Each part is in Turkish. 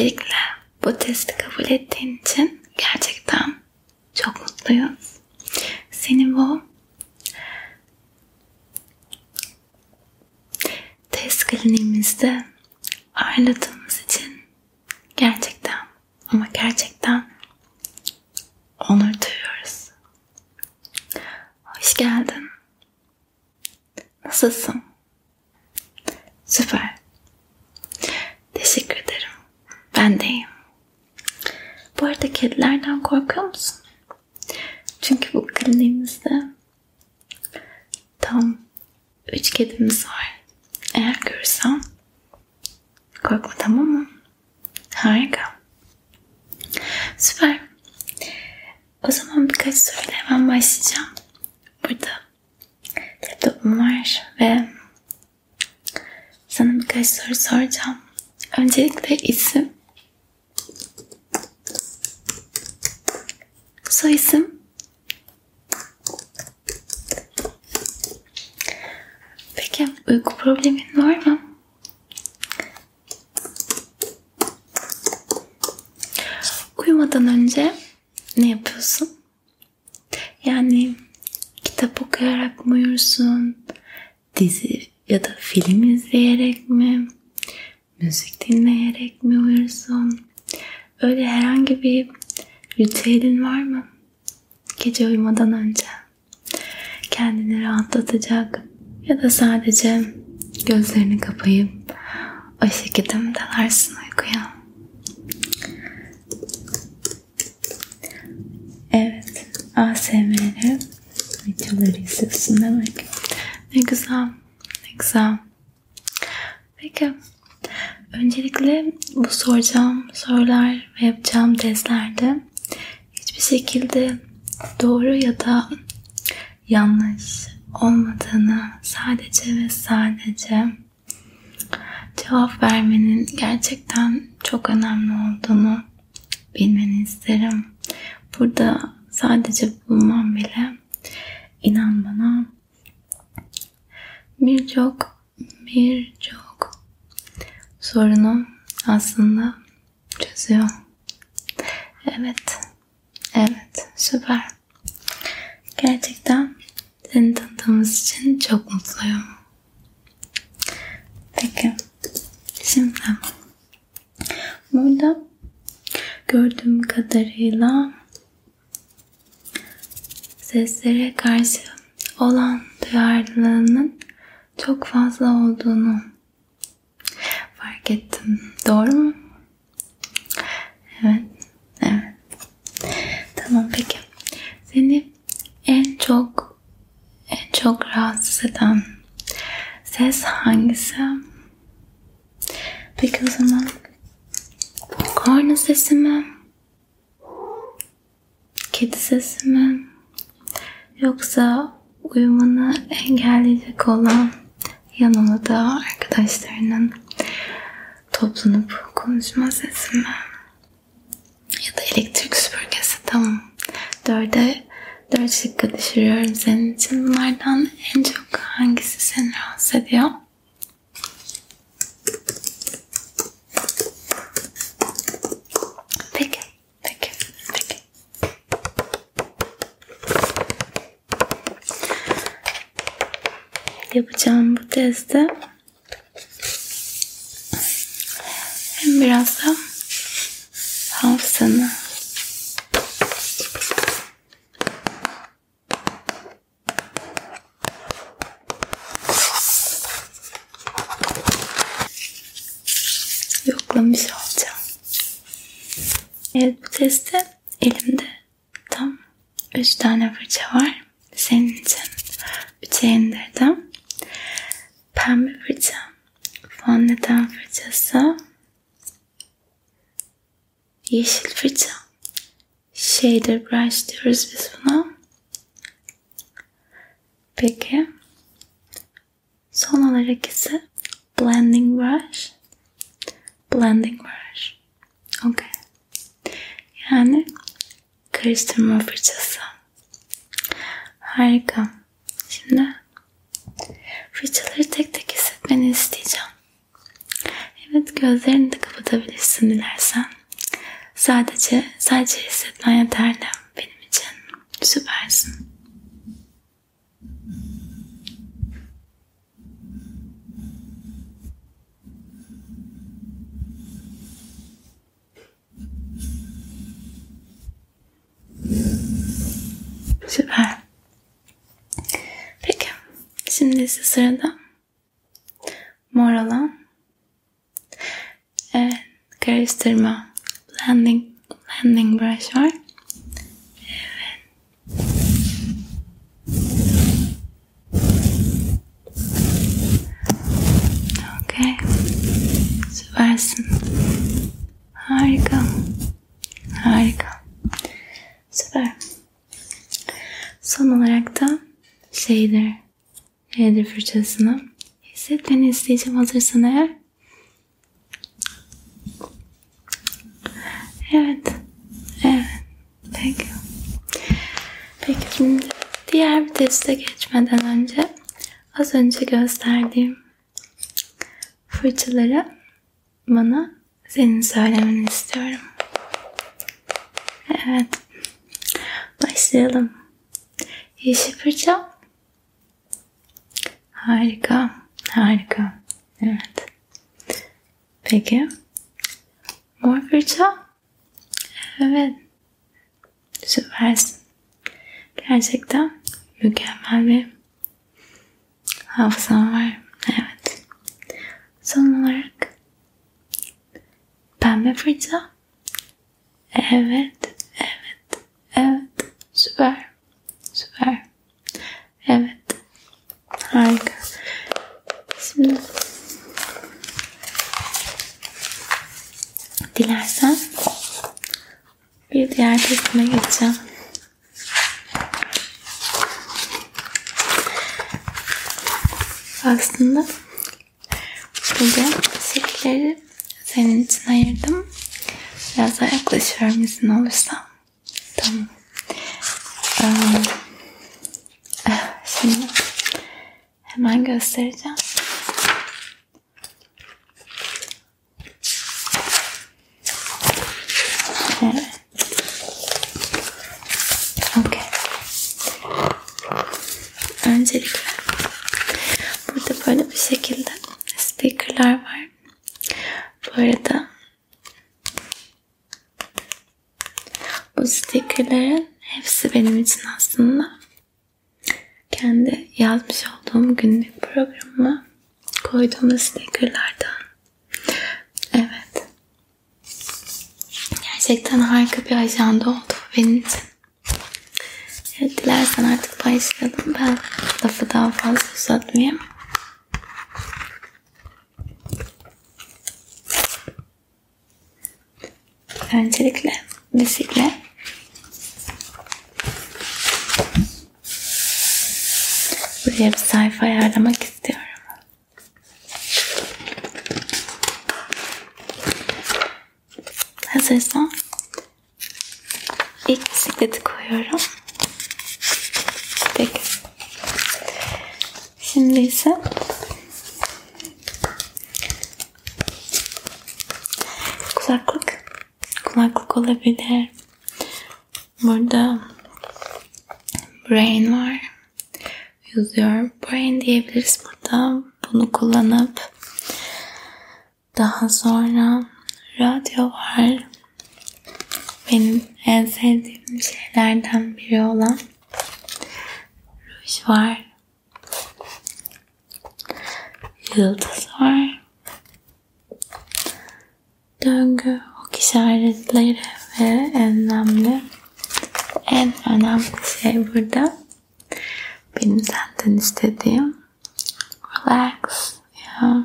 Öncelikle bu testi kabul ettiğin için gerçekten çok mutluyuz. Seni bu test kliniğimizde ağırladığımız için gerçekten ama gerçekten onur duyuyoruz. Hoş geldin. Nasılsın? Süper. Teşekkür ederim. Ben deyim. Bu arada kedilerden korkuyor musun? Çünkü bu kliniğimizde tam üç kedimiz var. Eğer görürsem korkma tamam mı? Harika. Süper. O zaman birkaç soruyla hemen başlayacağım. Burada laptopum var ve sana birkaç soru soracağım. Öncelikle isim. Soy isim. Peki uyku problemin var mı? Uyumadan önce ne yapıyorsun? Yani kitap okuyarak mı uyursun? Dizi ya da film izleyerek mi? Müzik dinleyerek mi uyursun? Öyle herhangi bir ritüelin var mı? Gece uyumadan önce. Kendini rahatlatacak ya da sadece gözlerini kapayıp o şekilde mi dalarsın uykuya? Evet, ASMR videoları izliyorsun demek. Ne güzel, ne güzel. Peki, öncelikle bu soracağım sorular ve yapacağım testlerde hiçbir şekilde doğru ya da yanlış olmadığını sadece ve sadece cevap vermenin gerçekten çok önemli olduğunu bilmeni isterim. Burada sadece bulmam bile inan bana birçok birçok sorunu aslında çözüyor. Evet. Evet. Süper. Gerçekten seni tanıdığımız için çok mutluyum. Peki. Şimdi burada gördüğüm kadarıyla seslere karşı olan duyarlılığının çok fazla olduğunu fark ettim. Doğru mu? Evet. Tamam peki. Seni en çok en çok rahatsız eden ses hangisi? Peki o zaman korna sesi mi? Kedi sesi mi? Yoksa uyumanı engelleyecek olan yan odada arkadaşlarının toplanıp konuşma sesi mi? Ya da elektrik süpürgesi tamam. Dörde dört şıkkı düşürüyorum senin için. Bunlardan en çok hangisi seni rahatsız ediyor? Peki, peki, peki. Yapacağım bu testte hem biraz da hafızanı Evet bu testte elimde tam 3 tane fırça var. Senin için 3'e indirdim. Pembe fırça, fondöten fırçası, yeşil fırça, shader brush diyoruz biz buna. Peki. Son olarak ise blending brush. Blending brush. Okay. Yani karıştırma fırçası. Harika. Şimdi fırçaları tek tek hissetmeni isteyeceğim. Evet gözlerini de kapat kapatabilirsin dilersen. Sadece, sadece hissetmen yeterli benim için. Süpersin. Süper. Peki. Şimdi ise sırada mor olan evet, karıştırma blending blending brush var. Evet. Okay. Süpersin. Harika. Harika. Süper. Son olarak da shader, shader fırçasını hissetmeni isteyeceğim hazırsan eğer. Evet. Evet. Peki. Peki şimdi diğer bir teste geçmeden önce az önce gösterdiğim fırçaları bana senin söylemeni istiyorum. Evet. Başlayalım. Yeşil fırça. Harika. Harika. Evet. Peki. Mor fırça. Evet. Süpersin. Gerçekten mükemmel bir hafızan var. Evet. Son olarak pembe fırça. Evet. Evet. Evet. Süper. Evet. Harika. Şimdi dilersen testime geçeceğim. Aslında bugün şekilleri senin için ayırdım. Biraz daha yaklaşıyorum izin olursa. Tamam. Um, şimdi hemen göstereceğim. Evet. Okay. Öncelikle burada böyle bir şekilde stickerlar var. Bu arada bu stickerların hepsi benim için aslında kendi yazmış olduğum günlük programıma koyduğum stickerlardan. Evet. Gerçekten harika bir ajanda oldu benim için. Evet, dilersen artık başlayalım. Ben lafı daha fazla uzatmayayım. Öncelikle bisiklet. Buraya bir sayfa ayarlamak istiyorum. Hazırsan ilk bisikleti koyuyorum. Peki. Şimdi ise kulaklık. Kulaklık olabilir. Burada brain var. Yazıyor. Brain diyebiliriz burada. Bunu kullanıp daha sonra radyo var. Benim en sevdiğim şeylerden biri olan ruj var. Yıldız var. Döngü, ok işaretleri ve en önemli en önemli şey burada benim senden istediğim relax yeah.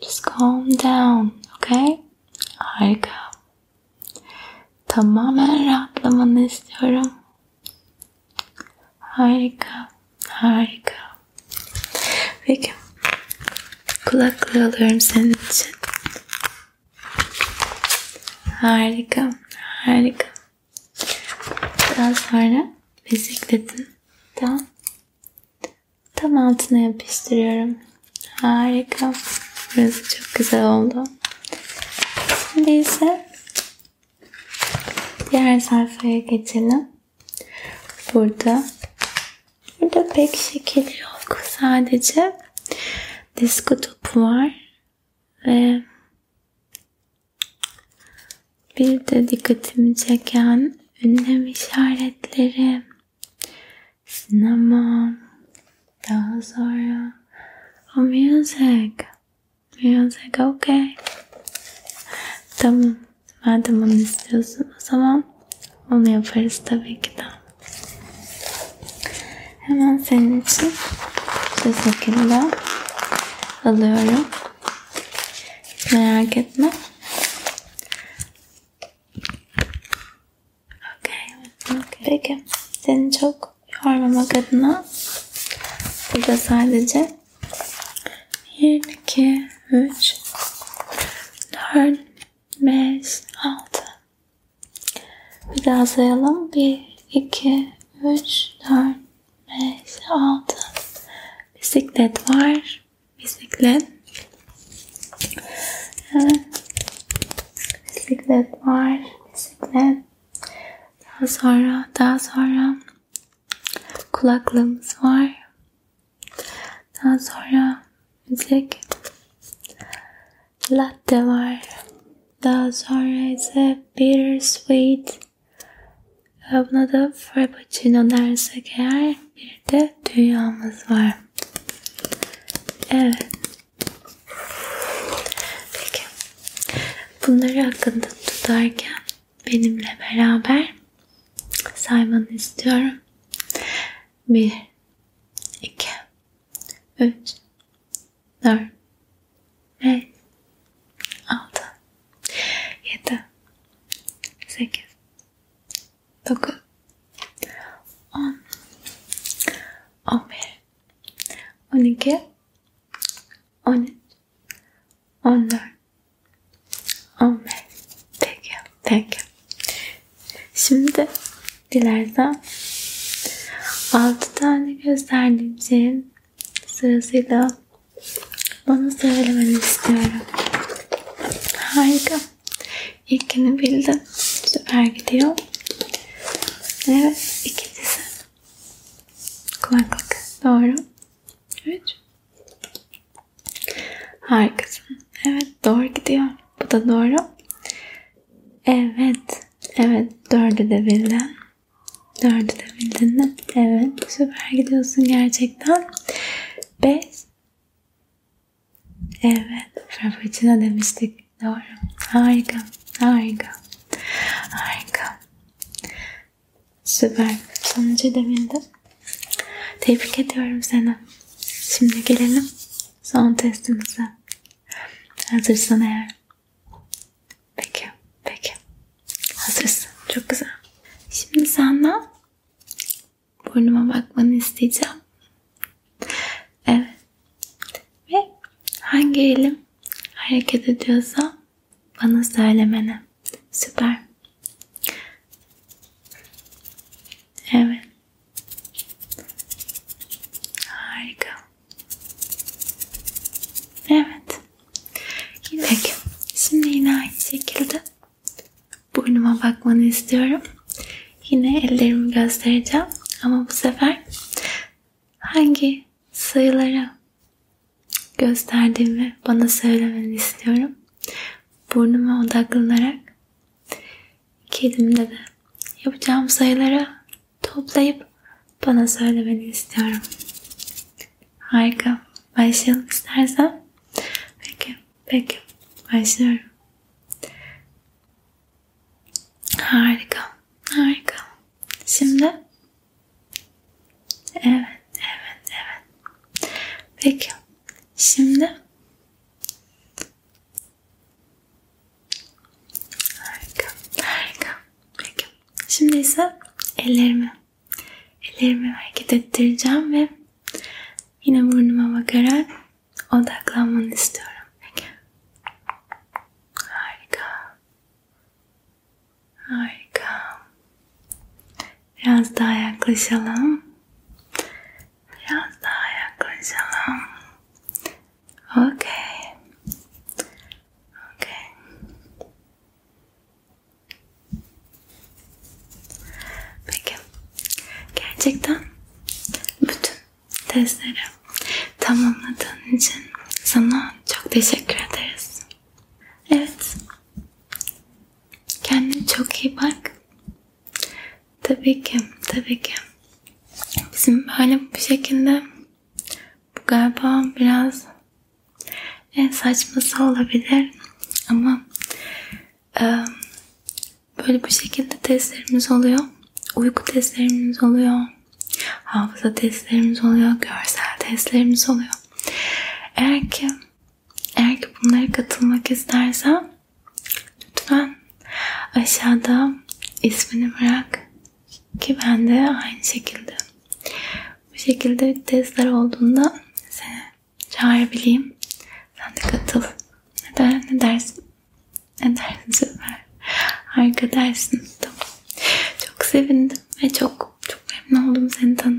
just calm down okay harika tamamen rahatlamanı istiyorum harika harika peki kulaklığı alıyorum senin için harika harika daha sonra bisikletin tam tam altına yapıştırıyorum. Harika. Burası çok güzel oldu. Şimdi ise diğer sayfaya geçelim. Burada burada pek şekil yok. Sadece disko topu var ve bir de dikkatimi çeken ünlem işaretleri, sinema, daha sonra o music, music okay. Tamam, madem onu istiyorsun o zaman onu yaparız tabii ki de. Hemen senin için bu şekilde alıyorum. Merak etme. Okay. okay. Peki. Seni çok yormamak adına burada sadece 1, 2, 3, 4, 5, 6 Bir daha sayalım. 1, 2, 3, 4, 5, 6 Bisiklet var. Bisiklet. Bisiklet var. Bisiklet. Daha sonra, daha sonra kulaklığımız var. Daha sonra müzik. Latte var. Daha sonra ise bittersweet. Buna da frappuccino dersek eğer bir de dünyamız var. Evet. Peki. Bunları hakkında tutarken benimle beraber saymanı istiyorum. Bir, iki, üç, dört, beş, altı, yedi, sekiz, dokuz, on, on bir, on iki, on üç, on dört, on beş. Peki, peki. Şimdi dilersen altı tane gösterdiğim şeyin sırasıyla bana söylemeni istiyorum. Harika. İlkini bildim. Süper gidiyor. Evet. ikincisi. Kulaklık. Doğru. Üç. Harikasın. Evet. Doğru gidiyor. Bu da doğru. Evet. Evet. Dördü de bildin. Dördü de bildin? Evet. Süper gidiyorsun gerçekten. Beş. Evet. Frappuccino demiştik. Doğru. Harika. Harika. Harika. Süper. Sonucu da bildin. Tebrik ediyorum seni. Şimdi gelelim son testimize. Hazırsan eğer. Peki. Peki. Hazırsın. Çok güzel. Şimdi senden burnuma bakmanı isteyeceğim. Evet. Ve hangi elim hareket ediyorsa bana söylemeni. Süper. İstiyorum. Yine ellerimi göstereceğim. Ama bu sefer hangi sayıları gösterdiğimi bana söylemeni istiyorum. Burnuma odaklanarak iki de yapacağım sayıları toplayıp bana söylemeni istiyorum. Harika. Başlayalım istersen. Peki. Peki. Başlıyorum. Harika. Harika. Şimdi Evet, evet, evet. Peki. Şimdi Harika. Harika. Peki. Şimdi ise ellerimi ellerimi hareket ettireceğim ve yine burnuma bakarak odaklanmanı istiyorum. yaklaşalım. Biraz daha yaklaşalım. Okay. Okay. Peki. Gerçekten bütün testleri tamamladığın için sana çok teşekkür en saçması olabilir ama e, böyle bu şekilde testlerimiz oluyor. Uyku testlerimiz oluyor. Hafıza testlerimiz oluyor. Görsel testlerimiz oluyor. Eğer ki eğer ki bunlara katılmak istersen lütfen aşağıda ismini bırak ki ben de aynı şekilde bu şekilde testler olduğunda seni çağırabileyim. Sen de katıl. Ne, der, ne dersin? Ne dersin süper. Harika dersin. Tamam. Çok sevindim ve çok çok memnun oldum seni tanıdığıma.